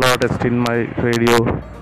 lot still test in my radio.